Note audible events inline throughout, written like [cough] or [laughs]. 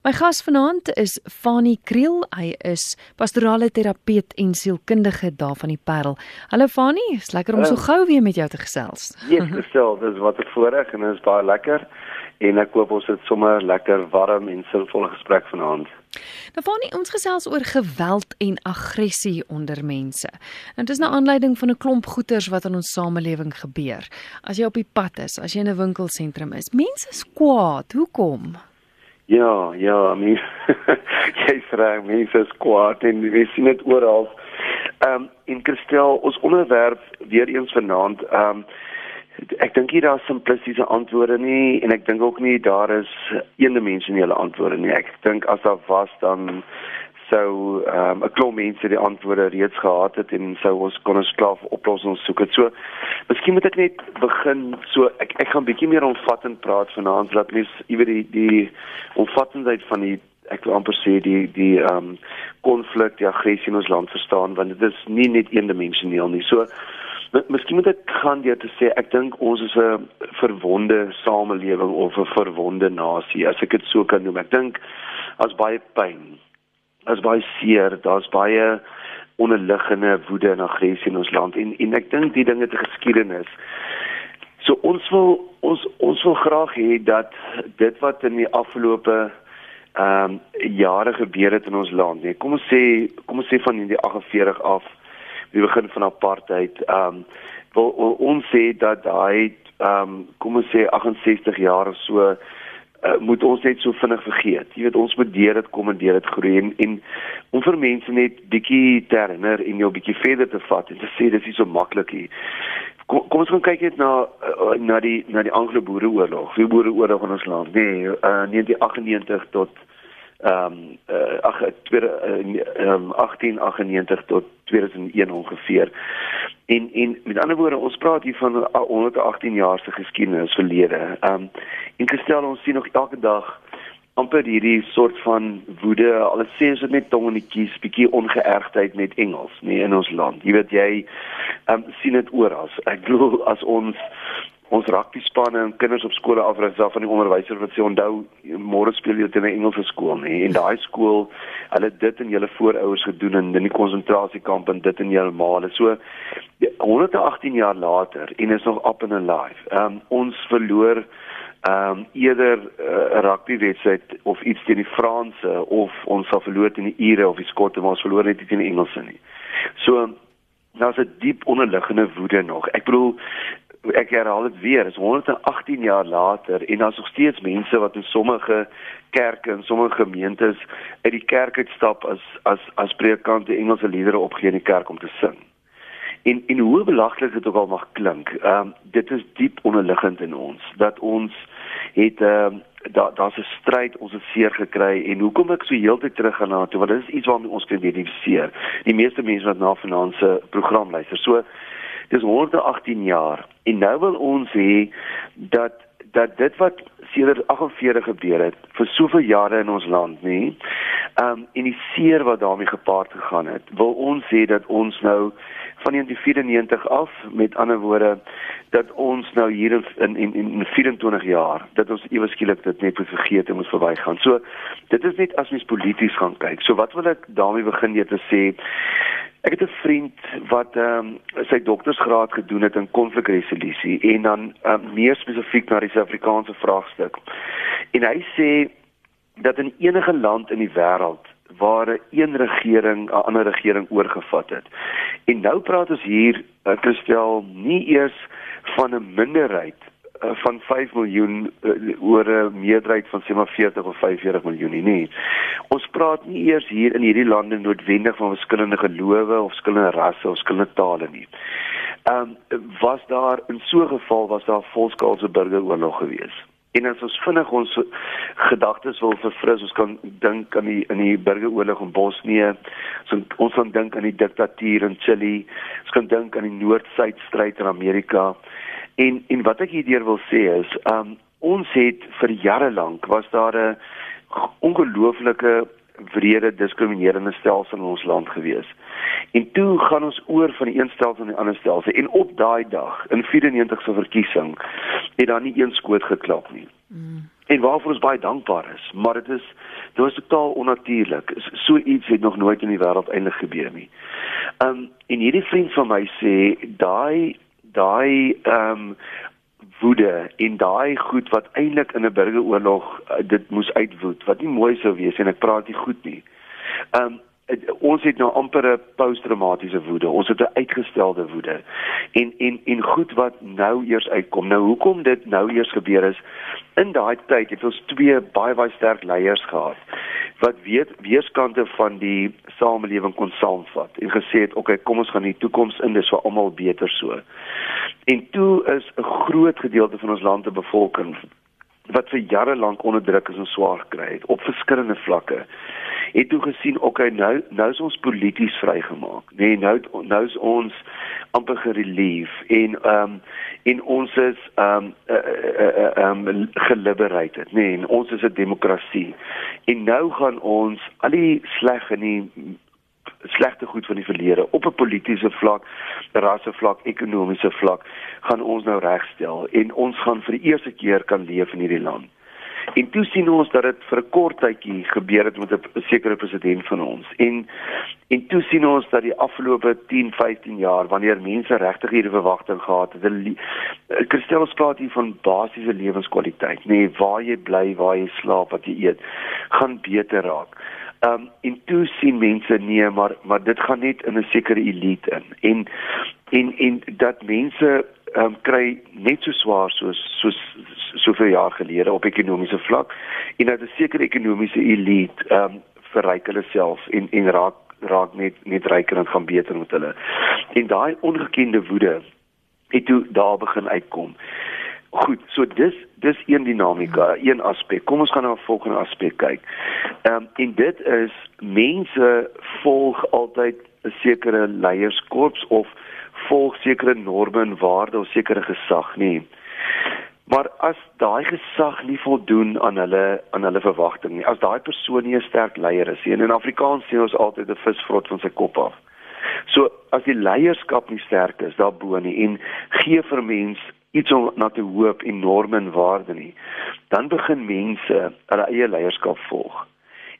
My gas vanaand is Fanie Kriel. Hy is pastorale terapeut en sielkundige daar van die Parel. Hallo Fanie, is lekker om so gou weer met jou te gesels. Yes, gestel, dis wat ek voorreg en dit is baie lekker en ek hoop ons het sommer lekker warm en sinvolle gesprek vanaand. Nou Fanie, ons gesels oor geweld en aggressie onder mense. En dit is 'n aanleiding van 'n klomp goeters wat in ons samelewing gebeur. As jy op die pad is, as jy in 'n winkelsentrum is, mense is kwaad. Hoekom? Ja, ja, mens [laughs] jy sê mense is kwaad en jy sien dit oral. Ehm um, in Kristel ons onderwerp weer eens vanaand ehm um, ek dink hier daar simplistiese antwoorde nie en ek dink ook nie daar is eendimensionele antwoorde nie. Ek dink as daar was dan sou um, 'n klomp mense die antwoorde reeds gehad het en sou ons kon ons klaar oplossings soek het. So miskien moet ek net begin so ek ek gaan bietjie meer omvattend praat vanaand dat mens iewers die die omvattendheid van die ek wil amper sê die die ehm um, konflik, die aggressie in ons land verstaan want dit is nie net eendimensioneel nie. So Miskien moet ek gaan deur te sê ek dink ons is 'n verwonde samelewing of 'n verwonde nasie as ek dit so kan noem. Ek dink as baie pyn is baie seer, daar's baie onderliggende woede en aggressie in ons land en en ek dink die dinge te geskiedenis. So ons wil ons ons wil graag hê dat dit wat in die afgelope ehm um, jare gebeur het in ons land, nee, kom ons sê kom ons sê van die 48 af, die begin van apartheid, ehm um, wil, wil ons sê dat daai ehm um, kom ons sê 68 jaar of so uh, moet ons net so vinnig vergeet. Jy weet ons moet deur dit kom en deur dit groei en, en om vir mense net bietjie te herinner en jou bietjie verder te vat en te sê dis nie so maklik nie. Kom, kom ons gaan kyk net na uh, na die na die Anglo-Boereoorlog. Die Boereoorlog in ons land. Nee, uh, 1998 tot ehm um, uh, ag 1898 tot 2001 ongeveer. En en met ander woorde, ons praat hier van 118 jaar se geskiedenis verlede. Ehm um, en gestel ons sien nog elke dag amper hierdie soort van woede, al sê ons dit net tong die kies, bietjie ongeërgdheid met Engels, nee in ons land. Jy weet jy ehm um, sien dit oral. Ek glo as ons ons rugby spanne en kinders op skole afrig af van die onderwyser wat sê onthou môre speel jy teen 'n Engelse skool nê en daai skool hulle dit en julle voorouers gedoen in die konsentrasiekamp en dit in julle maale so 118 jaar later en is nog up and alive. Ehm um, ons verloor ehm um, eerder eh, 'n uh, rugby wedstryd of iets teen die Franse of ons sal verloor teen die Ire of die Skotte maar ons verloor net teen die Engelse nie. So daar's 'n diep onderliggende woede nog. Ek bedoel ek herhaal dit weer, is 118 jaar later en daar's nog steeds mense wat in sommige kerke en sommige gemeentes uit die kerk uitstap as as as predikante Engelse liedere opgee in die kerk om te sing. En en hoe belaglik dit ook al mag klink, ehm um, dit is diep onderliggend in ons dat ons het ehm um, daar daar's 'n stryd, ons het seer gekry en hoekom ek so heeltyd terug gaan na toe want dit is iets waarmee ons kan identifiseer. Die meeste mense wat na vanaand se program luister. So dis 118 jaar en nou wil ons hê dat dat dit wat sedert 48 gebeur het vir soveel jare in ons land nê um en die seer wat daarmee gepaard gegaan het wil ons sê dat ons nou van 1994 af met ander woorde dat ons nou hier in in in 24 jaar dat ons ewe skielik dit net moet vergeet en moet verbygaan. So dit is net as mens polities gaan kyk. So wat wil ek daarmee begin net te sê Ek het 'n vriend wat ehm um, sy doktorsgraad gedoen het in konflikresolusie en dan um, meer spesifiek na die Suid-Afrikaanse vraagstuk. En hy sê dat in enige land in die wêreld waar 'n een regering 'n ander regering oorgevat het. En nou praat ons hier, uh, Christel, nie eers van 'n minderheid uh, van 5 miljoen uh, oor 'n meerderheid van sê maar 40 of 45 miljoen nie. nie. Ons praat nie eers hier in hierdie lande noodwendig van verskillende gelowe of verskillende rasse of verskillende tale nie. Ehm um, was daar in so 'n geval was daar volskaalse burgeroorlog geweest. En as ons vinnig ons gedagtes wil verfris, ons kan dink aan die in die burgeroorlog in Bosnië. So ons kan dink aan die diktatuur in Chili. Ons kan dink aan die Noord-Suid stryd in Amerika. En en wat ek hierdeur wil sê is, um ons het vir jare lank was daar 'n ongelooflike wrede diskriminerende stelsel in ons land gewees. En toe gaan ons oor van die een stelsel na die ander stelsel en op daai dag in 94 se verkiesing het daar nie een skoot geklap nie. Mm. en waarvoor ons baie dankbaar is, maar dit is dit was totaal onnatuurlik. So iets het nog nooit in die wêreld eintlik gebeur nie. Um en hierdie vriend van my sê daai daai um woede en daai goed wat eintlik in 'n burgeroorlog uh, dit moes uitwoed wat nie mooi sou wees en ek praat nie goed nie. Um ons het nou amper 'n posttraumatiese woede. Ons het 'n uitgestelde woede. En en en goed wat nou eers uitkom. Nou hoekom dit nou eers gebeur is in daai tyd het ons twee baie baie sterk leiers gehad wat weet weerskante van die samelewing kon saamvat en gesê het okay kom ons gaan die toekoms in dis vir almal beter so. En toe is 'n groot gedeelte van ons land se bevolking wat vir jare lank onderdruk is en swaar kry het op verskillende vlakke het toe gesien okay nou nou is ons polities vrygemaak. Nee, nou nou is ons amper gerelief en ehm um, en ons is ehm um, ehm uh, uh, um, geliberated nee, en ons is 'n demokrasie. En nou gaan ons al die sleg in die slegte goed van die verlede op 'n politieke vlak, rasse vlak, ekonomiese vlak gaan ons nou regstel en ons gaan vir die eerste keer kan leef in hierdie land. En toe sien ons dat dit vir 'n kort tydjie gebeur het met 'n sekere president van ons. En en toe sien ons dat die afgelope 10, 15 jaar wanneer mense regtig hierdie verwagting gehad het, Christel praat hier van basiese lewenskwaliteit, nê, nee, waar jy bly, waar jy slaap, wat jy eet, gaan beter raak. Ehm um, en toe sien mense nee, maar maar dit gaan net in 'n sekere elite in. En en en dat mense ehm um, kry net so swaar soos soos soveel jaar gelede op ekonomiese vlak en dat 'n sekere ekonomiese elite ehm um, verryk hulle self en en raak raak net net ryker en gaan beter met hulle. En daai ongekende woede het toe daar begin uitkom. Goed, so dis dis een dinamika, een aspek. Kom ons gaan na 'n volgende aspek kyk. Ehm um, en dit is mense volg altyd 'n sekere leierskorps of volg sekere norme en waardes of sekere gesag nie. Maar as daai gesag nie voldoen aan hulle aan hulle verwagting nie, as daai persoon nie 'n sterk leier is nie, en in Afrikaans sê ons altyd 'n vis vrot van sy kop af. So as die leierskap nie sterk is daarbo nie en gee vir mense iets om na te hoop en norme en waardes nie, dan begin mense hulle eie leierskap volg.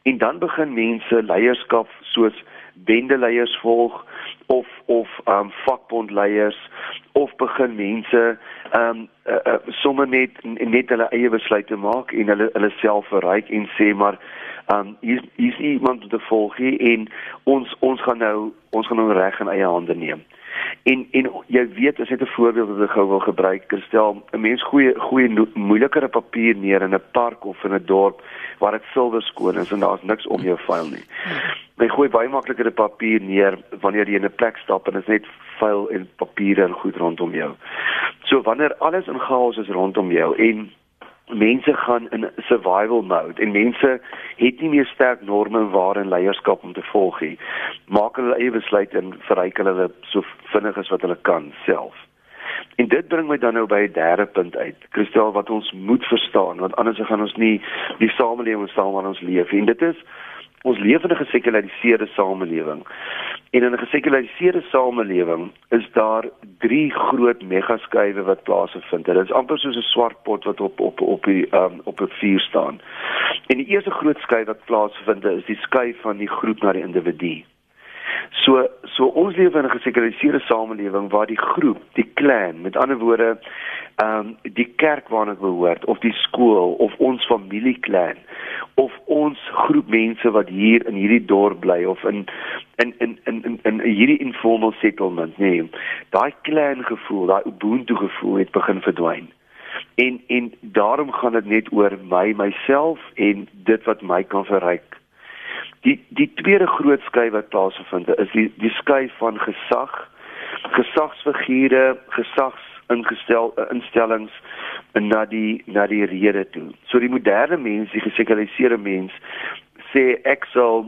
En dan begin mense leierskap soos bendeleiers volg of of um vakbondleiers of begin mense um uh, uh, sommer net net hulle eie besluite maak en hulle hulle self verryk en sê maar um hier is iemand te volg hier en ons ons gaan nou ons gaan nou reg in eie hande neem. En en jy weet as net 'n voorbeeld wat ek gou wil gebruik, stel 'n mens goeie goeie moeilikere papier neer in 'n park of in 'n dorp waar dit silwer skoon is en daar's niks om jou vuil nie. Jy gooi baie makliker 'n papier neer wanneer jy in 'n plek stap en dit is net vuil en papiere en goed rondom jou. So wanneer alles in chaos is rondom jou en mense gaan in survival mode en mense het nie meer sterk norme en waarde en leierskap om te volg nie. Maak hulle eie besluite en verryk hulle so vinnig as wat hulle kan self. En dit bring my dan nou by 'n derde punt uit. Kristel wat ons moet verstaan want anders gaan ons nie die samelewing staan waarin ons leef nie. En dit is ons leef in 'n gesekulariseerde samelewing. En in 'n gesekulariseerde samelewing is daar drie groot megaskuiwe wat plaasvind. Dit is amper soos 'n swart pot wat op op op die um, op 'n vuur staan. En die eerste groot skuif wat plaasvind is die skuif van die groep na die individu. So so ons leef in 'n gesekulariseerde samelewing waar die groep, die klan, met ander woorde, ehm um, die kerk waarna ek behoort of die skool of ons familieklan of ons groep mense wat hier in hierdie dorp bly of in in in in in, in hierdie informal settlement, nee. Daai klan gevoel, daai ubuntu gevoel het begin verdwyn. En en daarom gaan dit net oor my myself en dit wat my kan verryk Die die tweede groot skui wat plaasvind is die die skui van gesag, gesagsfigure, gesags ingestel uh, instellings na die na die rede toe. So die moderne mens, die gesekulariserde mens sê ek sal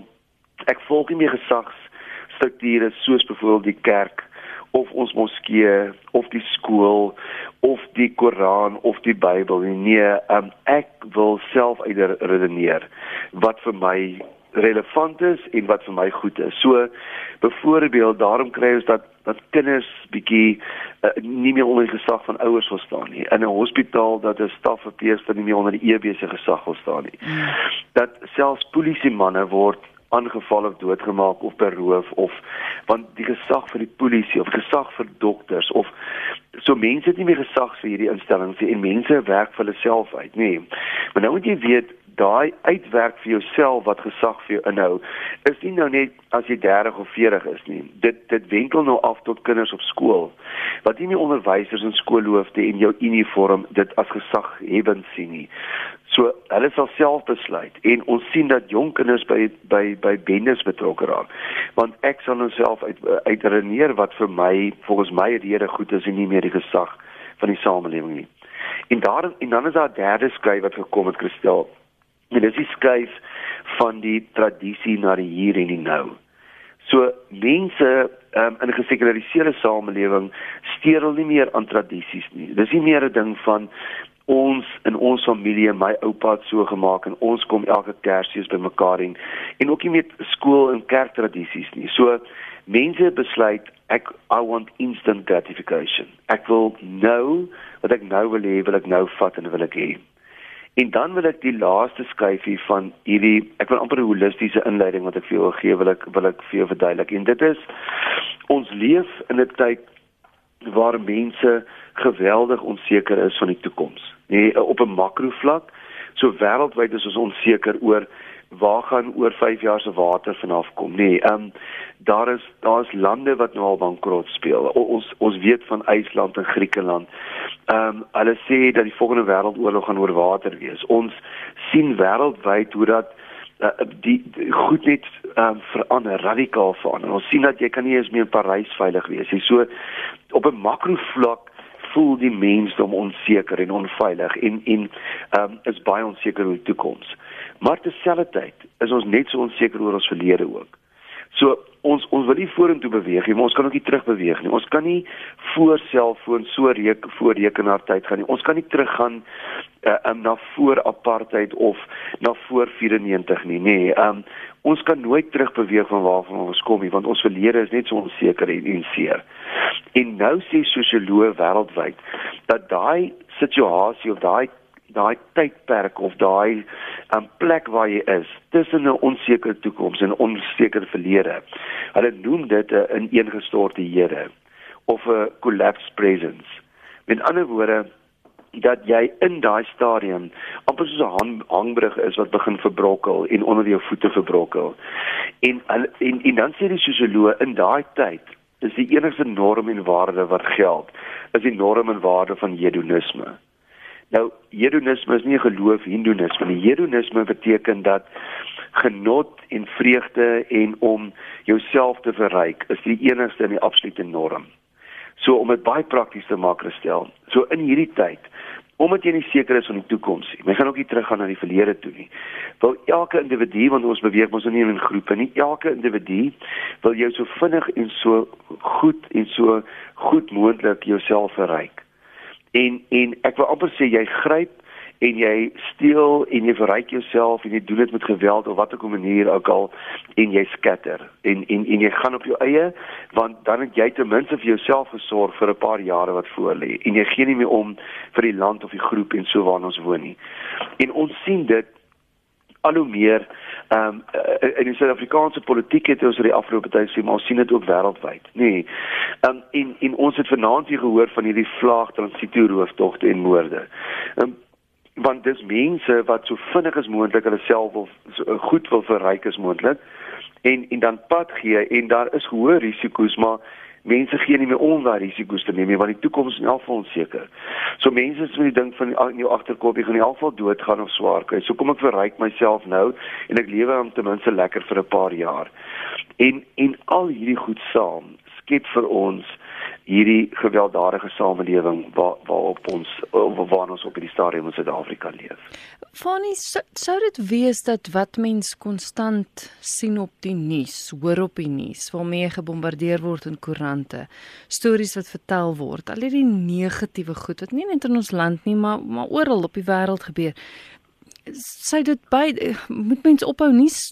ek volg nie meer gesagsstrukture soos byvoorbeeld die kerk of ons moskee of die skool of die Koran of die Bybel nie. Nee, um, ek wil self uitredeneer wat vir my relevant is en wat vir my goed is. So byvoorbeeld daarom kry ons dat dat kinders bietjie uh, nie meer onder die gesag van ouers wil staan nie. In 'n hospitaal dat 'n stafverpleegster nie meer onder die EB se gesag wil staan nie. Mm. Dat selfs polisie manne word aangeval of doodgemaak of beroof of want die gesag vir die polisie of gesag vir dokters of so mense het nie meer gesag vir hierdie instellings nie en mense werk vir hulle self uit, nê. Nee. Maar nou moet jy weet daai uitwerk vir jouself wat gesag vir jou inhou is nie nou net as jy 30 of 40 is nie. Dit dit wenkel nou af tot kinders op skool wat nie meer onderwysers en skoolhoofde en jou uniform dit as gesag hebben sien nie. So hulle sal self besluit en ons sien dat jong kinders by by by bendes betrokke raak. Want ek sal nou self uit uitredeneer wat vir my volgens my rede goed is en nie meer die gesag van die samelewing nie. En daar en dan is daar 'n derde skryf wat gekom het Christel En dis die skuif van die tradisie na die hier en die nou. So mense um, in 'n gesekulariseerde samelewing steur hulle nie meer aan tradisies nie. Dis nie meer 'n ding van ons in ons familie, my oupa het so gemaak en ons kom elke Kersfees by mekaar en en ook nie met skool en kerktradisies nie. So mense besluit ek I want instant gratification. Ek wil nou wat ek nou wil hê, wil ek nou vat en wil ek hê. En dan wil ek die laaste skyfie van hierdie ek wil amper 'n holistiese inleiding wat ek vir jou gee wil ek wil ek vir jou verduidelik. En dit is ons leef in 'n tyd waar mense geweldig onseker is van die toekoms. Nee, op 'n makro vlak, so wêreldwyd is ons onseker oor waar gaan oor 5 jaar se water vanaf kom. Nee, ehm um, daar is daar's lande wat nou al bankrot speel. O, ons ons weet van IJsland en Griekeland. Ehm um, hulle sê dat die volgende wêreldoorlog gaan oor water wees. Ons sien wêreldwyd hoe dat uh, die, die goed net um, verander, radikaal verander. Ons sien dat jy kan nie eens meer in Parys veilig wees nie. So op 'n makro vlak voel die mensdom onseker en onveilig en en um, is baie onseker oor die toekoms. Maar terselfdertyd is ons net so onseker oor ons verlede ook. So ons ons wil nie vorentoe beweeg nie, maar ons kan ook nie terug beweeg nie. Ons kan nie voor selfoon so reek voor rekenaar tyd gaan nie. Ons kan nie teruggaan uh, um, na voor apartheid of na voor 94 nie, nê. Nee, um ons kan nooit terug beweeg van waarvan ons kom nie, want ons verlede is net so onseker en onseer. En nou sê sosioloë wêreldwyd dat daai situasie of daai daai tydperk of daai um, plek waar jy is tussen 'n onsekere toekoms en 'n onsekere verlede. Hulle noem dit 'n ineengestorte Here of 'n collapsed presence. Met ander woorde dat jy in daai stadium amper soos 'n hang, hangbrug is wat begin verbrokkel en onder jou voete verbrokkel. En en en dan sê die sosioloog in daai tyd is die enigste norm en waarde wat geld is die norm en waarde van hedonisme. Nou hedonisme is nie geloof hindoenisme nie. Hedonisme beteken dat genot en vreugde en om jouself te verryk is die enigste en die absolute norm. So om dit baie prakties te maak gestel. So in hierdie tyd omdat jy nie seker is van die toekoms nie. Jy gaan ook nie teruggaan na die verlede toe nie. Wil elke individu want ons beweeg ons nie in groepe nie. Elke individu wil jou so vinnig en so goed en so goed moontlik jouself verryk. En en ek wil amper sê jy gryp en jy steel en jy verryk jouself en jy doen dit met geweld of watter manier ook al en jy skatter en en en jy gaan op jou eie want dan het jy ten minste vir jouself gesorg vir 'n paar jare wat voor lê en jy gee nie meer om vir die land of die groep en so waar ons woon nie. En ons sien dit al hoe meer ehm um, in die Suid-Afrikaanse politiek het ons oor die afgelope tyd sien maar ons sien dit ook wêreldwyd nê. Nee. Ehm um, en en ons het vanaand hier gehoor van hierdie vlaag transito rooftogte en moorde. Ehm um, want dis mense wat so vinnig as moontlik hulle self wil so goed wil verryk as moontlik en en dan pad gee en daar is hoë risiko's maar mense gee nie meer om daai risiko's te neem nie want die toekoms is in elk geval onseker. So mense is met die ding van in jou agterkop jy gaan in elk geval doodgaan of swaar kry. So kom ek verryk myself nou en ek lewe om ten minste lekker vir 'n paar jaar. En en al hierdie goed saam skep vir ons hierdie gewelddadige samelewing waar waarop ons waar ons op hierdie stadium in Suid-Afrika leef. Fanny, sou dit wees dat wat mens konstant sien op die nuus, hoor op die nuus, waarmee gebombardeer word in koerante, stories wat vertel word, al hierdie negatiewe goed wat nie net in ons land nie, maar maar oral op die wêreld gebeur. Sou dit by moet mens ophou nuus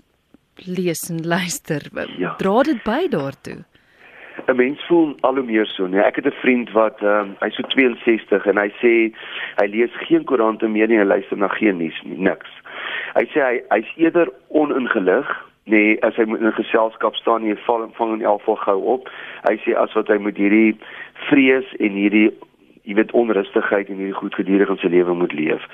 lees en luister. Ja. Dra dit by daartoe. 'n Mens voel al hoe meer so, nee. Ek het 'n vriend wat um, hy's so 62 en hy sê hy lees geen koerante meer nie, hy luister na geen nuus nie, niks. Hy sê hy hy's eerder oningelig nee as hy moet in 'n geselskap staan en hy val vang in elk geval gou op hy sê as wat hy moet hierdie vrees en hierdie jy weet onrustigheid en hierdie goed gedurig in sy lewe moet leef.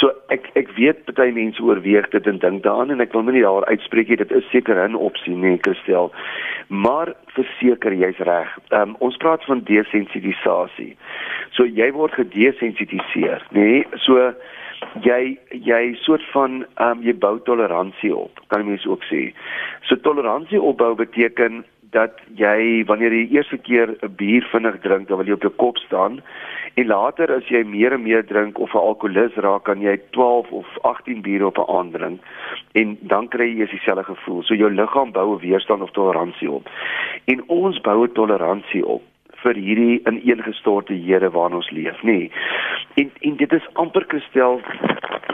So ek ek weet baie mense oorweeg dit en dink daaraan en ek wil nie daar uitspreek jy dit is seker 'n opsie nee Christel. Maar verseker jy's reg. Um, ons praat van desensitisasie. So jy word gedesensitiseer, nê? Nee? So jy jy soort van ehm um, jy bou toleransie op. Kan mense ook sê. So toleransie opbou beteken dat jy wanneer jy die eerste keer 'n bier vinnig drink, dan wil jy op jou kop staan. En later as jy meer en meer drink of 'n alkolikus raak, kan jy 12 of 18 biere op 'n aand drink en dan kry jy dieselfde gevoel. So jou liggaam bou 'n weerstand of toleransie op. En ons bou 'n toleransie op vir hierdie ineengestorte Here waarin ons leef, nê. Nee. En en dit is amper gestel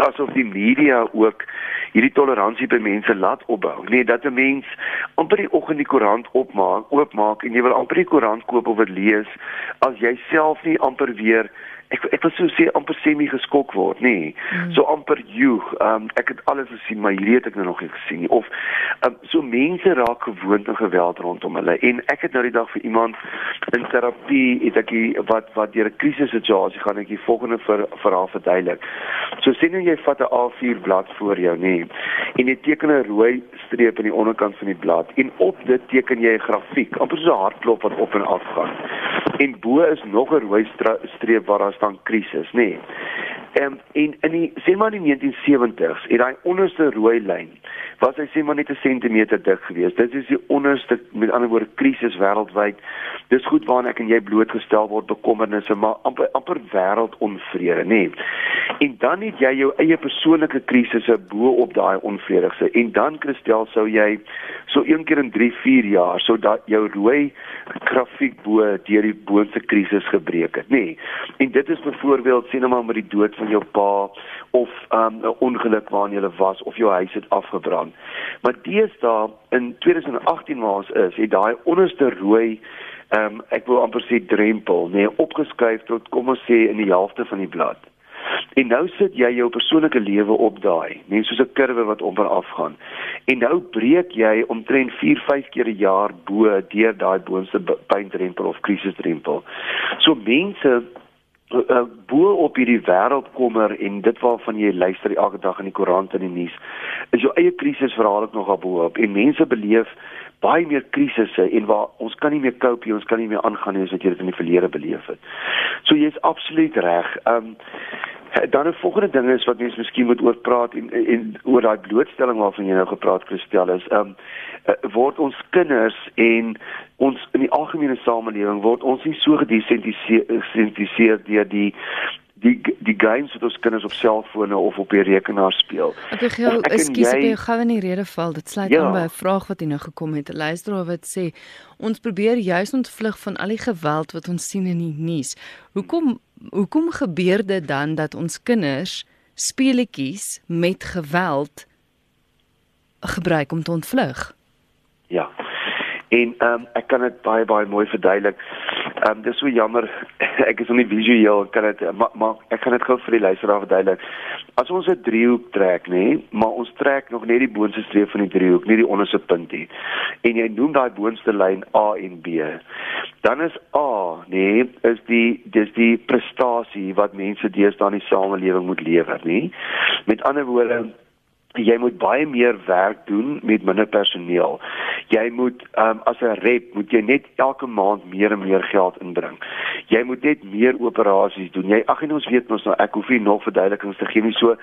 asof die media ook hierdie toleransie by mense laat opbou. Nee, dat 'n mens amper die oggend die koerant opmaak, oopmaak en jy wil amper die koerant koop of dit lees as jy self nie amper weer ek ek wil so sê amper semi geskok word nê. Nee. mm. so amper joeg. Um, ek het alles gesien maar hierdie het ek nou nog nie gesien nie. Of um, so mense raak gewoond aan geweld rondom hulle. En ek het nou die dag vir iemand in terapie het ek die, wat wat deur 'n krisis situasie gaan ek die volgende vir vir haar verduidelik. So sien nou jy vat 'n A4 blad voor jou nê nee, en jy teken 'n rooi streep aan die onderkant van die blad en op dit teken jy 'n grafiek amper so 'n hartklop wat op en af gaan. En bo is nog 'n rooi streep waar daar staan krisis, nê. Nee. Ehm in in die sê maar in die 1970s, het daai onderste rooi lyn was hy sê maar net 'n sentimeter dik geweest. Dit is die onderste met ander woorde krisis wêreldwyd. Dis goed waarna ek en jy blootgestel word bekommernisse, maar amper amper wêreldonvrede, nê. Nee. En dan het jy jou eie persoonlike krisisse bo op daai onvredigse. En dan Christel sou jy so een keer in 3, 4 jaar sodat jou rooi grafiek bo deur die boonste krisis gebreek het, nê. Nee. En dit is byvoorbeeld sien nou maar met die dood van jou pa of 'n um, ongeluk waarin jy was of jou huis het afgebrand. Maar deesdae in 2018 waar ons is, het daai onderste rooi ehm um, ek wil amper sê drempel, nê, nee, opgeskuif tot kom ons sê in die helfte van die blad. En nou sit jy jou persoonlike lewe op daai, net soos 'n kurwe wat op en af gaan. En nou breek jy omtrent 4, 5 keer 'n jaar bo deur daai boonste pyndrempel of krisisdrempel. So mense uh, bo op hierdie wêreldkommer en dit waarvan jy luister elke dag in die koerant en die nuus is jou eie krisisverhaal ook nog daarbo op en mense beleef baie meer krisisse en waar ons kan nie meer cope nie, ons kan nie meer aangaan nie as wat jy dit in die verlede beleef het. So jy's absoluut reg. Ehm um, dan 'n volgende ding is wat mense miskien moet oor praat en en oor daai blootstelling waarvan jy nou gepraat Christel is. Ehm um, word ons kinders en ons in die algemene samelewing word ons nie so gedesensitiseer deur die die die games wat ons kinders op selfone of op die rekenaar speel. Ek gou ekskuus ek gou in die rede val. Dit sluit ja. aan by 'n vraag wat jy nou gekom het. 'n Luisteraar wat sê ons probeer juis ontvlug van al die geweld wat ons sien in die nuus. Hoekom hoekom gebeur dit dan dat ons kinders speletjies met geweld gebruik om te ontvlug? Ja. En ehm um, ek kan dit baie baie mooi verduidelik. Ehm um, dis so jammer. [laughs] ek is nog nie visueel kan dit maar, maar ek kan dit gou vir die luisteraar verduidelik. As ons 'n driehoek trek, nê, nee, maar ons trek nog net die boonste streep van die driehoek, nie die onderste punt nie. En jy noem daai boonste lyn A en B. Dan is A, nê, nee, is die dis die prestasie wat mense deesdae in die samelewing moet lewer, nê. Nee. Met ander woorde jy moet baie meer werk doen met minder personeel. Jy moet um, as 'n rep moet jy net elke maand meer en meer geld inbring. Jy moet net meer operasies doen. Jy ag en ons weet mos nou ek hoef nie nog verduidelikings te gee nie. So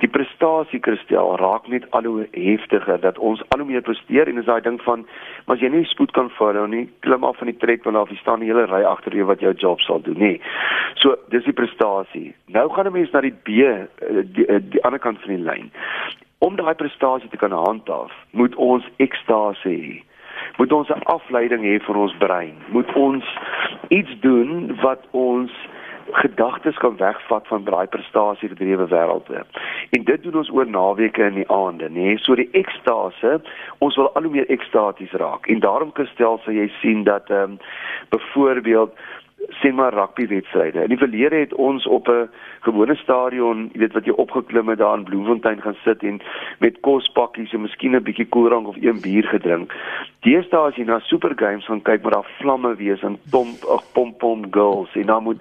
die prestasie kristel raak net al hoe heftiger dat ons al hoe meer presteer en is daai ding van as jy nie spoed kan volhou nie, klim af van die trek want daar staan 'n hele ry agter jou wat jou job sal doen, nê. So dis die prestasie. Nou gaan 'n mens na die B eh, die, die, die ander kant van die lyn om daai prestasie te kan handhaaf, moet ons ekstase hê. Moet ons 'n afleiding hê vir ons brein. Moet ons iets doen wat ons gedagtes kan wegvat van daai prestasie gedrewe wêrelde. En dit doen ons oor naweke en die aande, nê. Nee. So die ekstase, ons wil al hoe meer ekstaties raak. En daarom kristel sal jy sien dat ehm um, byvoorbeeld sien maar rugby wedstryde. In die verlede het ons op 'n gewone stadion, jy weet wat jy opgeklim het daar in Bloemfontein gaan sit en met kospakkies en miskien 'n bietjie koeldrank of een bier gedrink. Deesdae as jy na Super Games gaan kyk met daar vlamme wees en tom ag pom pom girls en dan moet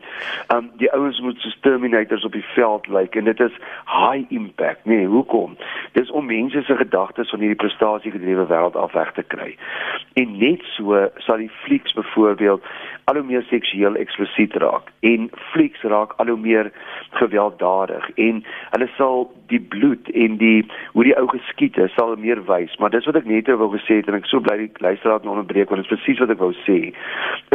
um, die ouens moet so terminators op die veld lyk like, en dit is high impact. Nee, hoekom? Dis om mense se gedagtes van hierdie prestasie gedrewe wêreld af weg te kry. En net so sal die flieks byvoorbeeld al hoe meer seksueel eksplisiet raak en flieks raak al hoe meer gewelddadig en hulle sal die bloed en die hoe die ou geskiet het sal meer wys. Maar dis wat ek net wou gesê het en ek so bly die luisteraar nou onderbreek want dit is presies wat ek wou sê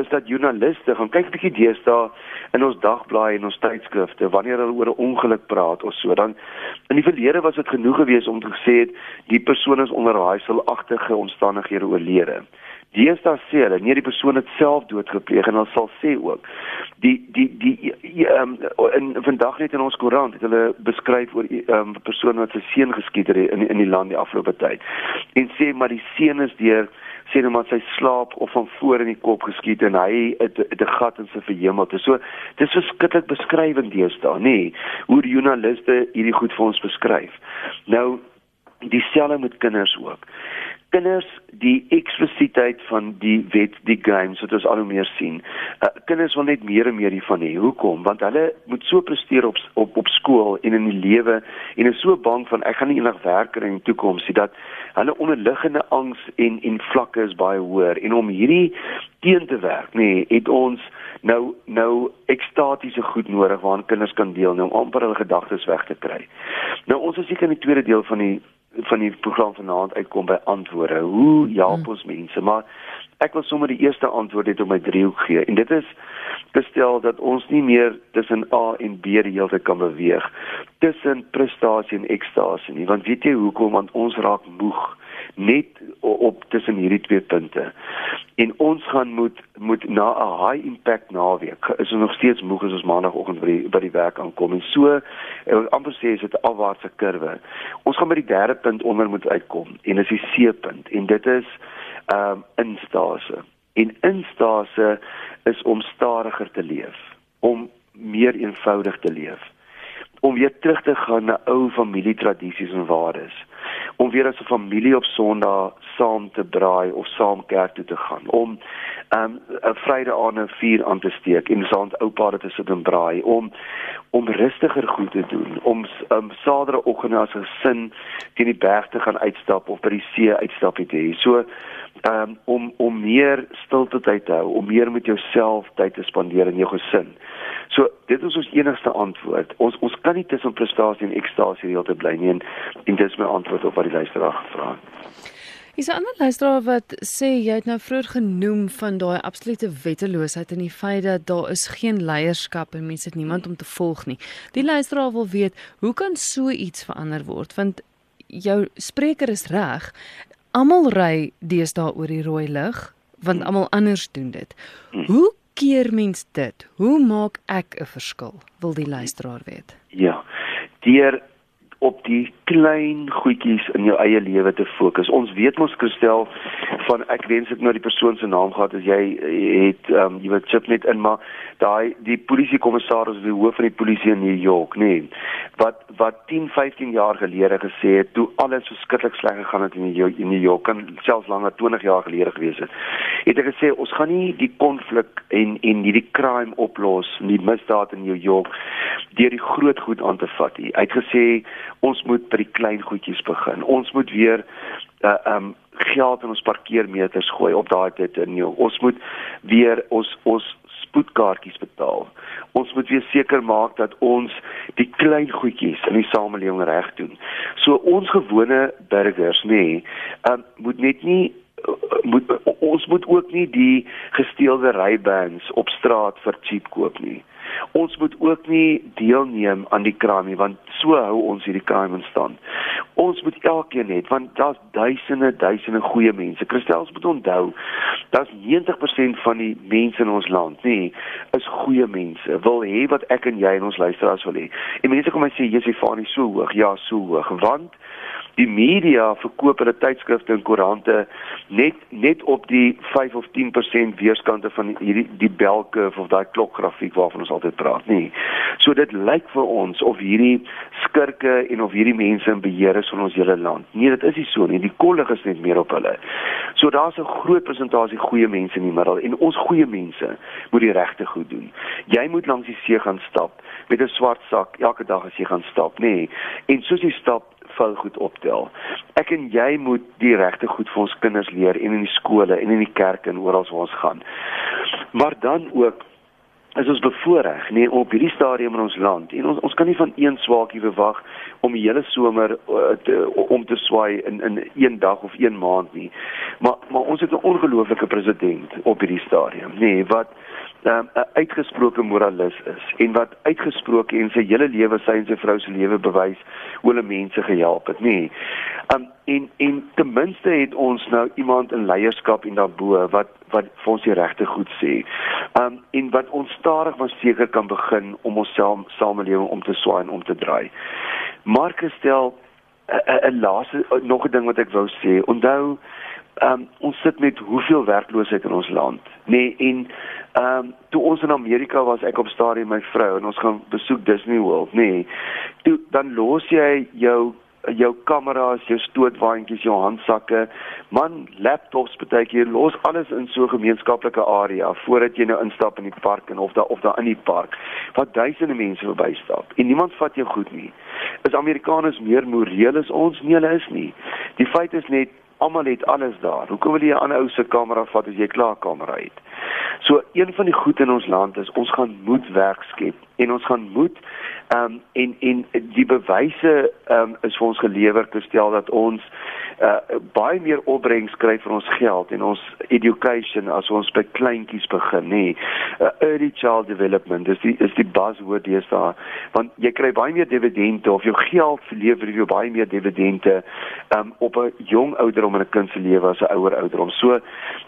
is dat joernaliste gaan kyk bietjie deesdae in ons dagblaaie en ons tydskrifte wanneer hulle oor 'n ongeluk praat of so dan in die verlede was dit genoeg geweest om te sê het die persoon is onder raaiselagtige omstandighede oorlede Deesdae sê hulle nee die persoon het self doodgepleeg en hulle sal sê ook die die die ehm um, in vandag net in ons koerant het hulle beskryf oor 'n um, persoon wat sy seun geskiet het in in die land die afgelope tyd en sê maar die seun is deur sê net maar sy slaap of van voor in die kop geskiet en hy het 'n gat in sy verhemelte. So dis verskriklik beskrywend deesdae, nê, hoe die joernaliste hierdie goed vir ons beskryf. Nou dieselfde met kinders ook kinders die eksplisiteit van die wet die games wat ons al hoe meer sien. Uh, kinders wil net meer en meer hiervan hê. Hoekom? Want hulle moet so presteer op op op skool en in die lewe en is so bang van ek gaan nie eendag werk in die toekoms nie dat hulle onderliggende angs en en vlakke is baie hoër en om hierdie teen te werk, nê, nee, het ons nou nou ekstatiese goed nodig waaraan kinders kan deelneem om amper hulle gedagtes weg te kry. Nou ons is seker in die tweede deel van die van die program vanaand uitkom by antwoorde. Hoe help hmm. ons mense? Maar ek wil sommer die eerste antwoord net op my driehoek gee. En dit is gestel dat ons nie meer tussen A en B die hele tyd kan beweeg tussen prestasie en ekstasie nie. Want weet jy hoekom? Want ons raak moeg net op tussen hierdie twee punte. En ons gaan moet moet na 'n high impact naweek. Is ons nog steeds moeg as ons maandagooggend by die by die werk aankom en so amper sê is dit 'n afwaartse kurwe. Ons gaan by die derde punt onder moet uitkom en dis die C-punt en dit is ehm um, instase. En instase is om stadiger te leef, om meer eenvoudig te leef om weer terug te gaan na ou familietradisies en waardes. Om weer as 'n familie op Sondag saam te braai of saam kerk toe te gaan. Om um, 'n Vrydag aan 'n vuur aan te steek en saam oupa te sit en braai. Om om rustiger goed te doen. Om um, Saterdagoggend as 'n gesin teen die berg te gaan uitstap of by die see uitstap te hê. So um, om om meer stilte tyd te hou om meer met jouself tyd te spandeer in jou gesin So dit is ons enigste antwoord. Ons ons kan nie tussen prestasie en ekstasie heeltyd bly nie en, en dit is my antwoord op wat die luisteraar gevra het. Is 'n ander luisteraar wat sê jy het nou vroeër genoem van daai absolute wetteloosheid en die feit dat daar is geen leierskap en mense het niemand om te volg nie. Die luisteraar wil weet, hoe kan so iets verander word? Want jou spreker is reg. Almal ry deesdae oor die rooi lig, want almal anders doen dit. Hoe keer mens dit? Hoe maak ek 'n verskil? Wil die luisteraar weet. Ja. Deur op die klein goedjies in jou eie lewe te fokus. Ons weet mos Christel van ek wens ek nou die persoon se naam gehad as jy het ehm um, jy weet chip net in maar daai die polisiekommissaris die hoof van die polisie in New York nê nee, wat wat 10 15 jaar gelede gesê het toe alles verskriklik sleg gegaan het in die in New York kan selfs langer 20 jaar gelede gewees het het hy gesê ons gaan nie die konflik en en hierdie crime oplos nie misdaad in New York deur die groot goed aan te vat nie hy het gesê ons moet by die klein goedjies begin ons moet weer uh, um geld in ons parkeermeters gooi op daai tyd in jou. Ons moet weer ons ons spoedkaartjies betaal. Ons moet weer seker maak dat ons die klein goedjies in die samelewing reg doen. So ons gewone burgers nê, nee, um, moet net nie moet ons moet ook nie die gesteelde Ray-Bans op straat vir cheap koop nie. Ons moet ook nie deelneem aan die crime nie want so hou ons hierdie crime in stand. Ons moet elkeen net want daar's duisende duisende goeie mense. Christels moet onthou dat 90% van die mense in ons land nê is goeie mense. Wil hê wat ek en jy en ons luisteraars wil hê. En mense kom en sê is van nie so hoog. Ja, so hoog want die media verkoop hulle tydskrifte en koerante net net op die 5 of 10% weerskante van hierdie die belke of daai klokgrafiek waarvan ons altyd praat nie. So dit lyk vir ons of hierdie skurke en of hierdie mense in beheer is van ons hele land. Nee, dit is nie so nie. Die kollig is net meer op hulle. So daar's 'n groot persentasie goeie mense in die middel en ons goeie mense moet die regte goed doen. Jy moet langs die see gaan stap met 'n swart sak elke dag as jy gaan stap, nê. Nee. En soos jy stap, val goed optel. Ek en jy moet die regte goed vir ons kinders leer en in die skole en in die kerke en oral waar ons gaan. Maar dan ook is ons bevoordeel nee op hierdie stadium in ons land en ons ons kan nie van een swaakie verwag om die hele somer uh, te, om te swaai in in een dag of een maand nie maar maar ons het 'n ongelooflike president op hierdie stadium nee wat 'n um, uitgesproke moralis is en wat uitgesproke en sy hele lewe sy en sy vrou se lewe bewys hoe hulle mense gehelp het, nê. Um en en ten minste het ons nou iemand in leierskap en daarbo wat wat vir ons die regte goed sê. Um en wat ons stadig maar seker kan begin om ons saam, samelewing om te swaai en om te draai. Markus stel 'n laaste nog 'n ding wat ek wou sê. Onthou um, ons sit met hoeveel werkloosheid in ons land nê nee, en ehm um, toe ons in Amerika was ek op stadium my vrou en ons gaan besoek Disney World nê nee, toe dan los jy jou jou kameras, jou stootwaandjies, jou handsakke, man, laptops beteken los alles in so 'n gemeenskaplike area voordat jy nou instap in die park en of daar of daar in die park wat duisende mense verbystap en niemand vat jou goed nie. Is Amerikaners meer moreel as ons? Nee, hulle is nie. Die feit is net almal het alles daar. Hoekom wil jy 'n ander ou se kamera vat as jy klaar kamera het? So een van die goed in ons land is ons gaan moed werk skep en ons gaan moed ehm um, en en die bewyse ehm um, is vir ons gelewer te stel dat ons uh, baie meer opbrengs kry vir ons geld en ons education as ons by kleintjies begin nê. Uh, early child development is die is die buzzword daar. Want jy kry baie meer dividende of jou geld lewer jou baie meer dividende um, op 'n jong ouderdom in 'n kind se lewe as 'n ouer ouderdom. So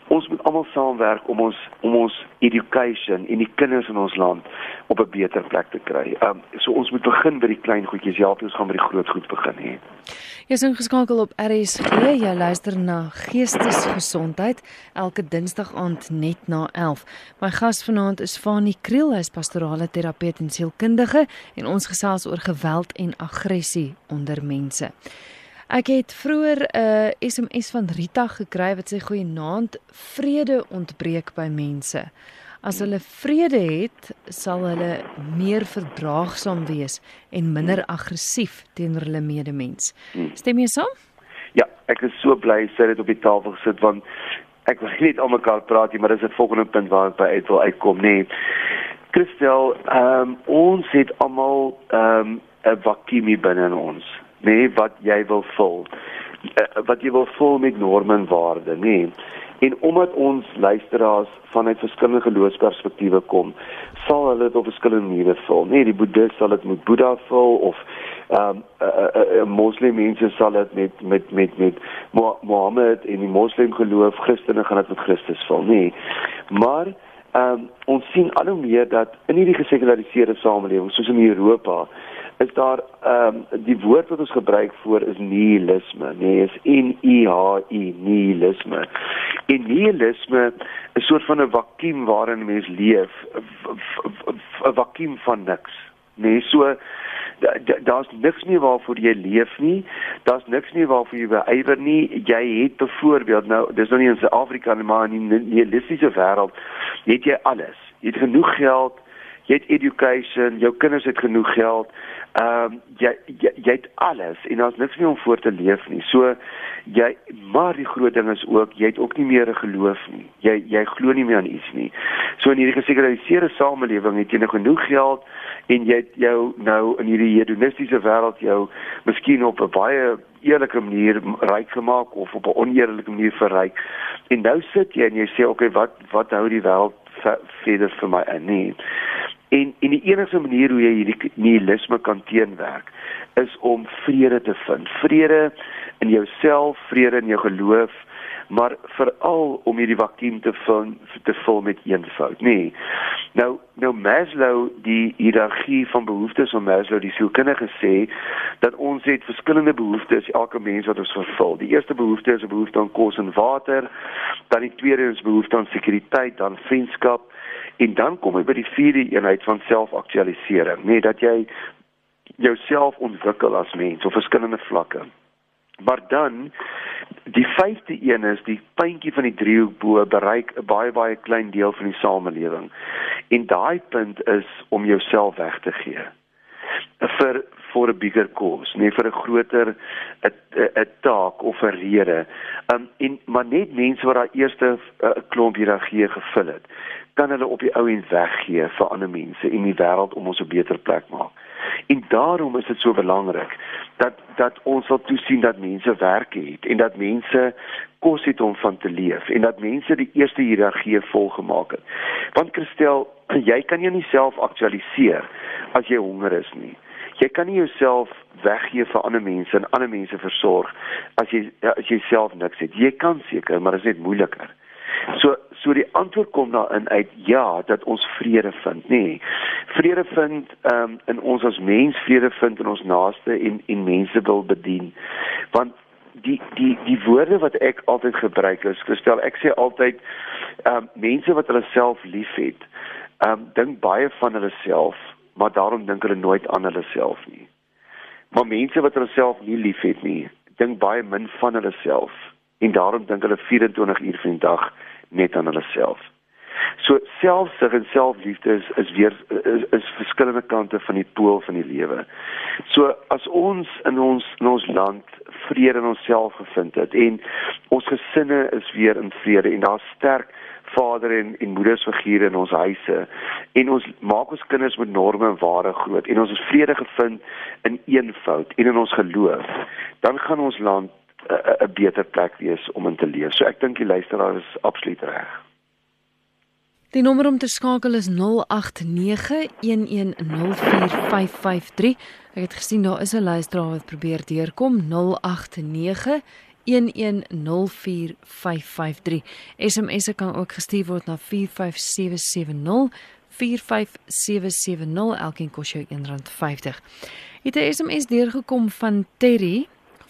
ons moet almal saamwerk om ons om ons education en die kinders in ons land op 'n beter plek te kry. Um so ons moet begin by die klein goedjies, ja, ons gaan by die groot goed begin hè. Jy's ingeskakel op RSG. Jy luister na Geestesgesondheid elke Dinsdag aand net na 11. My gas vanaand is Fanie Kriel, hy's pastorale terapeut en sielkundige en ons gesels oor geweld en aggressie onder mense. Ek het vroeër 'n uh, SMS van Rita gekry wat sê goeienaand, vrede ontbreek by mense. As hulle vrede het, sal hulle meer verdraagsaam wees en minder aggressief teenoor hulle medemens. Hmm. Stem jy saam? Ja, ek is so bly sy het op die tafel gesit want ek wil net almekaar praat nie, maar dis 'n volgende punt waar ek by uit wil uitkom, nê. Nee. Christel, ehm um, ons het almal ehm um, 'n vakuum binne in ons, nê, nee, wat jy wil vul. Uh, wat jy wil vul met norme en waardes, nê. Nee. En omdat ons luisteraars vanuit verskillende geloofsperspektiewe kom, sal hulle dit op verskillende maniere vul. Nee, die boeddhis sal dit met Boeddha vul of ehm um, uh, uh, uh, moslim mense sal dit met met met met Mohammed en die moslim geloof, Christene gaan dit met Christus vul. Nee. Maar ehm um, ons sien al hoe meer dat in hierdie gesekulariseerde samelewing soos in Europa is daar ehm um, die woord wat ons gebruik voor is nihilisme, nee, is N I H I nihilisme. En nihilisme is 'n soort van 'n vakuum waarin mens leef, 'n vakuum van niks. Nee, so daar's niks meer waarvoor jy leef nie. Daar's niks meer waarvoor jy beywer nie. Jy het byvoorbeeld nou, dis nou nie in Suid-Afrika nie, maar in die nihilistiese wêreld, het jy alles. Jy het genoeg geld, jy het education, jou kinders het genoeg geld. Ehm um, jy, jy jy het alles en daar's niks meer om voor te leef nie. So jy maar die groot ding is ook jy het ook nie meer 'n geloof nie. Jy jy glo nie meer aan iets nie. So in hierdie gesekulariseerde samelewing het jy nog genoeg geld en jy het jou nou in hierdie hedonistiese wêreld jou miskien op 'n baie eerlike manier ryk gemaak of op 'n oneerlike manier verryk. En nou sit jy en jy sê okay, wat wat hou die wêreld verder vir my in nie. En en die enigste manier hoe jy hierdie nihilisme kan teenwerk is om vrede te vind. Vrede in jouself, vrede in jou geloof, maar veral om hierdie vakuum te vul te vul met eenvoud, nê. Nee. Nou nou Maslow die hiërargie van behoeftes van Maslow die sielkundige sê dat ons het verskillende behoeftes elke mens wat ons vervul. Die eerste behoefte is 'n behoefte aan kos en water, dan die tweede is behoefte aan sekuriteit, dan vriendskap en dan kom jy by die vierde eenheid van selfaktualisering, nê, nee, dat jy jouself ontwikkel as mens op verskillende vlakke. Maar dan die vyfde een is die puntjie van die driehoek bo bereik 'n baie baie klein deel van die samelewing. En daai punt is om jouself weg te gee vir vir 'n bigger cause, nie vir 'n groter 'n 'n taak of 'n rede. Um en maar net mense wat daai eerste 'n uh, klomp hiërargie gevul het, kan hulle op die ou end weggee vir ander mense en die wêreld om ons 'n beter plek maak. En daarom is dit so belangrik dat dat ons wil toesien dat mense werk het en dat mense kos het om van te leef en dat mense die eerste hiërargie volgemaak het. Want Christel, [clears throat] jy kan jou nie self aktualiseer as jy honger is nie. Jy kan nie jouself weggee vir ander mense en ander mense versorg as jy as jy self niks het. Jy kan seker, maar dit is net moeiliker. So so die antwoord kom daarin uit ja dat ons vrede vind, nê. Nee, vrede vind um, in ons as mens, vrede vind in ons naaste en en mense wil bedien. Want die die die woorde wat ek altyd gebruik is, gestel ek sê altyd um, mense wat hulle self liefhet, um, dink baie van hulle self, maar daarom dink hulle nooit aan hulle self nie. Maar mense wat hulle self nie liefhet nie, dink baie min van hulle self en daarom dink hulle 24 uur van die dag net aan hulle self. So selfsug en selfliefde is is weer is, is verskillende kante van die pool van die lewe. So as ons in ons in ons land vrede in onsself gevind het en ons gesinne is weer in vrede en daar's sterk vader en en moedersfigure in ons huise en ons maak ons kinders met norme en waarde groot en ons het vrede gevind in eenvoud en in ons geloof dan gaan ons land 'n beter plek wees om in te leef. So ek dink die luisteraar is absoluut reg. Die nommer om te skakel is 0891104553. Ek het gesien daar is 'n luisteraar wat probeer deurkom 0891104553. SMS kan ook gestuur word na 45770. 45770 elkeen kos jou R1.50. Het 'n SMS deurgekom van Terry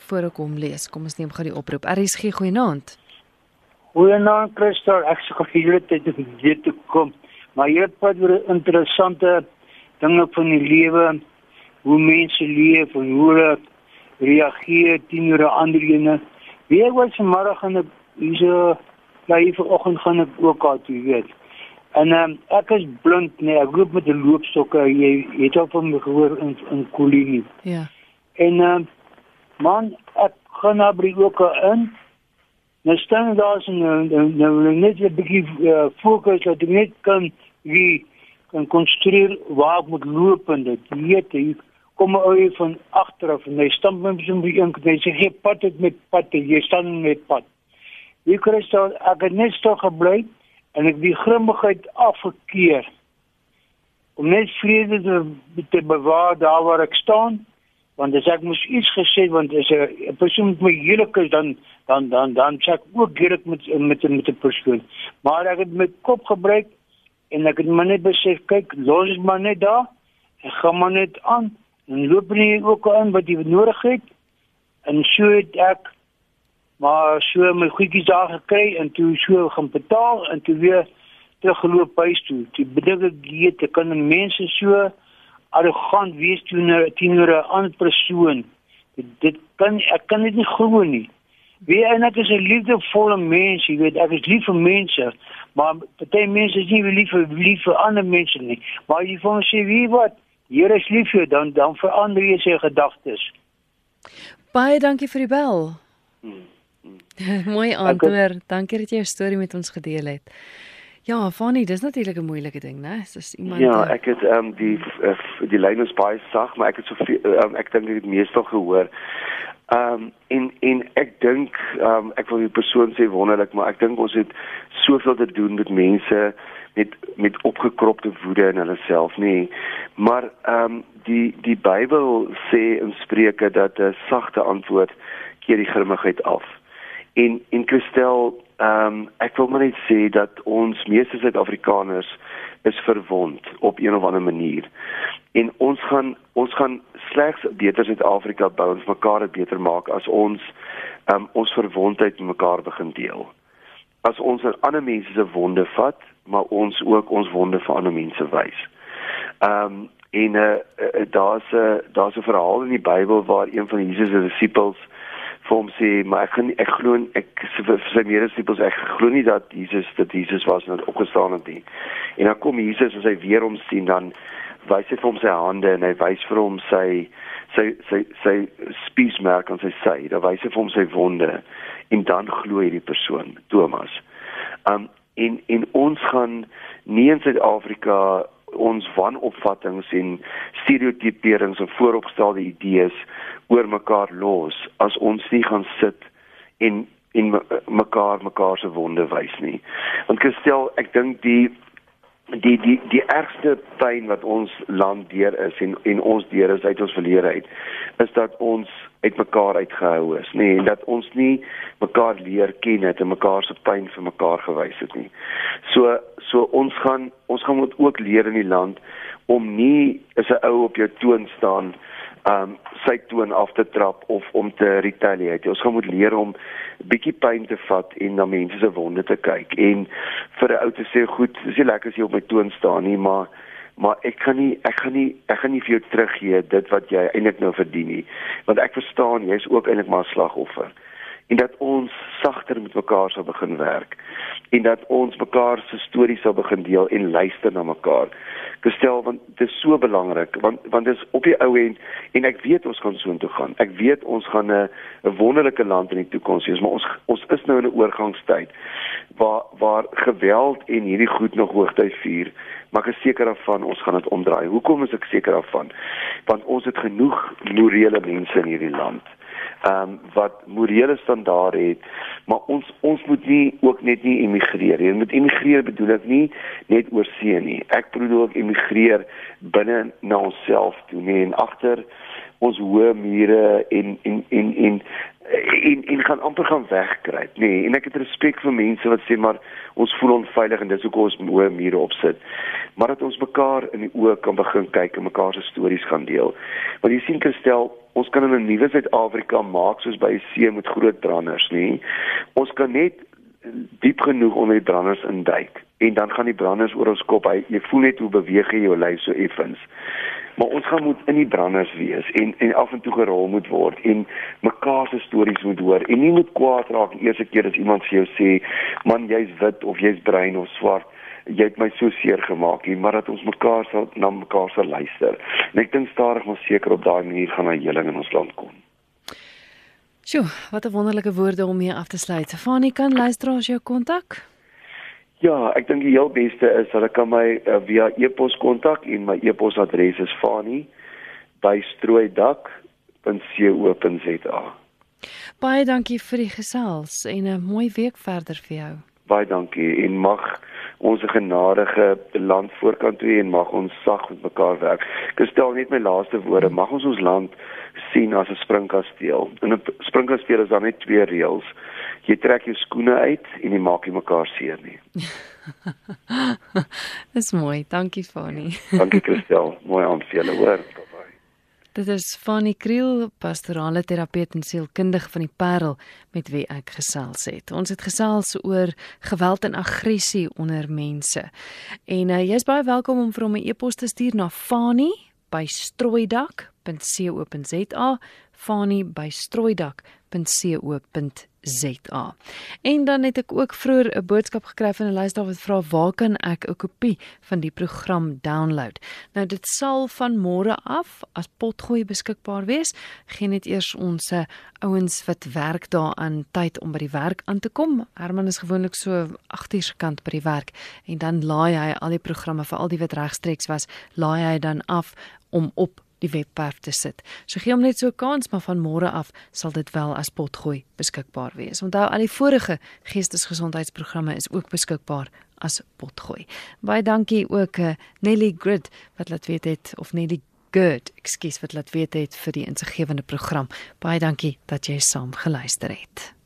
voor ek hom lees. Kom ons neem gou die oproep. RSG goeienaand. Goeienaand Christel. Ek sê gou hierdie tyd om hier te kom. Maar jy het baie interessante dinge van die lewe, hoe mense leef en hoe hulle reageer teenoor ander dinge. Wie was môre gaan ek hierse bly vanoggend gaan ek ook al toe weet. En um, ek is blind nee, ek loop met 'n loopstokke. Jy het al van my gehoor in in Kolini. Ja. En um, man ek gaan nou by ook in. Nou staan daar so nou nou net 'n bietjie uh, fokus dat ek net kan wie kan konstrueer waar moet loop en dit. Weet jy kom oor van agter af en hy stamp met so 'n bietjie en hy sê jy pad dit met pad jy staan met pad. Wie kry staan ek het net stil gebly en ek die grimmigheid afgekeer om net vrede te, te bewaar daar waar ek staan want as ek moes iets gesê want as 'n persoon met my huwelik is dan dan dan dan check ook hierdie met met met 'n persoon. Maar ek het my kop gebruik en ek het maar net besef kyk los dit maar net daar en gaan maar net aan en loop nie ook aan wat jy nodig het. En so het ek maar so my goedjies daar gekry en toe so gaan betaal en toe weer teruggeloop huis toe. Die bedinge gee te kan mense so arrogant wees teenoor teenoor 'n ander persoon. Dit, dit kan ek kan dit nie glo nie. Wie en ek is 'n liefdevolle mens, jy weet, ek is lief vir mense, maar party mense is nie lief vir lief vir ander mense nie. Maar jy voel sê wie wat, hier is lief vir dan dan verander jy sy gedagtes. Baie dankie vir die bel. Hmm. hmm. [laughs] Mooi antwoord. Dankie dat jy jou storie met ons gedeel het. Ja, Fanny, dis natuurlik 'n moeilike ding, né? Dis iemand Ja, ek het ehm um, die uh, die lyn is baie sag, maar ek het so um, ek dink ek het meestal gehoor Ehm um, en en ek dink ehm um, ek wil die persoon sê wonderlik, maar ek dink ons het soveel te doen met mense met met opgekropte woede in hulle self nie. Maar ehm um, die die Bybel sê in Spreuke dat 'n sagte antwoord keer die grimmigheid af. En en Christel, ehm um, ek wil maar net sê dat ons meeste Suid-Afrikaners is verwond op een of ander manier. En ons gaan ons gaan slegs beter Suid-Afrika bou en mekaar beter maak as ons um, ons verwondheid met mekaar begin deel. As ons aan ander mense se wonde vat, maar ons ook ons wonde vir ander mense wys. Ehm um, en uh, uh, daar's 'n uh, daar's 'n verhaal in die Bybel waar een van Jesus se disippels vir hom sê maar ek gaan ek glo ek vir sy mededisippels ek glo nie dat Jesus dat Jesus was en opgestaan het nie. En dan kom Jesus as hy weer hom sien dan wys hy vir hom sy hande en hy wys vir hom sy sy sy sy spiesmerk aan sy sy. Dan wys hy vir hom sy wonde en dan glo hy die persoon Thomas. Um en en ons gaan nie in Suid-Afrika ons wanopvattinge en stereotiperings en vooropgestelde idees oor mekaar los as ons nie gaan sit en en mekaar mekaar se wonde wys nie. Want gestel ek dink die die die die ergste pyn wat ons land deur is en en ons deur is uit ons verlede uit is dat ons uit mekaar uitgehou is nê nee, en dat ons nie mekaar leer ken het en mekaar se pyn vir mekaar gewys het nie. So so ons gaan ons gaan moet ook leer in die land om nie as 'n ou op jou toon staan um sy toon af te trap of om te retaliate. Ons gaan moet leer om bietjie pyn te vat en na mense se wonde te kyk en vir 'n ou te sê goed, dis nie lekker as jy op my toon staan nie, maar maar ek kan nie ek gaan nie ek gaan nie vir jou teruggee dit wat jy eintlik nou verdien nie. Want ek verstaan jy's ook eintlik maar 'n slagoffer. En dat ons sagter met mekaar sal begin werk en dat ons mekaar se stories sal begin deel en luister na mekaar gestel want dit is so belangrik want want dit is op die ou end en ek weet ons gaan soontoe gaan. Ek weet ons gaan 'n 'n wonderlike land in die toekoms hê, maar ons ons is nou in 'n oorgangstyd waar waar geweld en hierdie goed nog hoogtyd vier. Maar ek is seker daarvan ons gaan dit omdraai. Hoekom is ek seker daarvan? Want ons het genoeg morele mense in hierdie land ehm um, wat morele standaarde het maar ons ons moet nie ook net nie immigreer nie. Met immigreer bedoel ek nie net oor see nie. Ek bedoel ook immigreer binne na onsself toe nie en agter ons hoë mure en en en en en en gaan amper gaan wegkruip nê nee, en ek het respek vir mense wat sê maar ons voel onveilig en dis hoekom ons hoë mure opsit. Maar dat ons mekaar in die oë kan begin kyk en mekaar se stories gaan deel. Want jy sien Christel ons kan 'n nuwe Suid-Afrika maak soos by die see met groot branders nê. Ons kan net diep genoeg onder die branders induik en dan gaan die branders oor ons kop. Hy jy voel net hoe beweeg jy jou lyf so effens. Maar ons gaan moet in die branders wees en en af en toe gerol moet word en mekaar se stories moet hoor en nie moet kwaad raak die eerste keer as iemand vir jou sê man jy's wit of jy's bruin of swart jy het my so seer gemaak hier maar dat ons mekaar sal na mekaar sal luister en ek dink stadig maar seker op daai manier gaan 'n heling in ons land kom Sjoe, wat 'n wonderlike woorde om hier af te sluit. Fanie kan luisteraars jou kontak? Ja, ek dink die heel beste is dat hulle kan my uh, via e-pos kontak en my e-posadres is fani@strooidak.co.za. Baie dankie vir die gesels en 'n mooi week verder vir jou. Baie dankie en mag ons genadige land voorkant toe en mag ons sag met mekaar werk. Ek stel net my laaste woorde, mag ons ons land sien as 'n springkasteel. In 'n springkasteel is daar net twee reëls jy trek jou skoene uit en jy maak nie mekaar seer nie. [laughs] Dis mooi. Dankie Fani. Dankie Christel. Mooi aan vir julle hoor. Dit is Fani Kriel, pastorale terapeut en sielkundige van die Parel met wie ek gesels het. Ons het gesels oor geweld en aggressie onder mense. En uh, jy's baie welkom om vir hom 'n e-pos te stuur na fani by strooidak.co.za fani by strooidak.co.za ZA. En dan het ek ook vroeër 'n boodskap gekry van 'n luisteraar wat vra waar kan ek 'n kopie van die program download? Nou dit sal van môre af as potgooi beskikbaar wees. Geen net eers ons eh, ouens wat werk daaraan tyd om by die werk aan te kom. Herman is gewoonlik so 8 uur se kant by die werk en dan laai hy al die programme vir al die wat regstreeks was, laai hy dan af om op die webwerf te sit. So gee hom net so 'n kans, maar van môre af sal dit wel as potgooi beskikbaar wees. Onthou al die vorige geestesgesondheidsprogramme is ook beskikbaar as potgooi. Baie dankie ook uh, Nelly Grid wat laat weet het of Nelly Good, ekskuus wat laat weet het vir die insiggewende program. Baie dankie dat jy saam geluister het.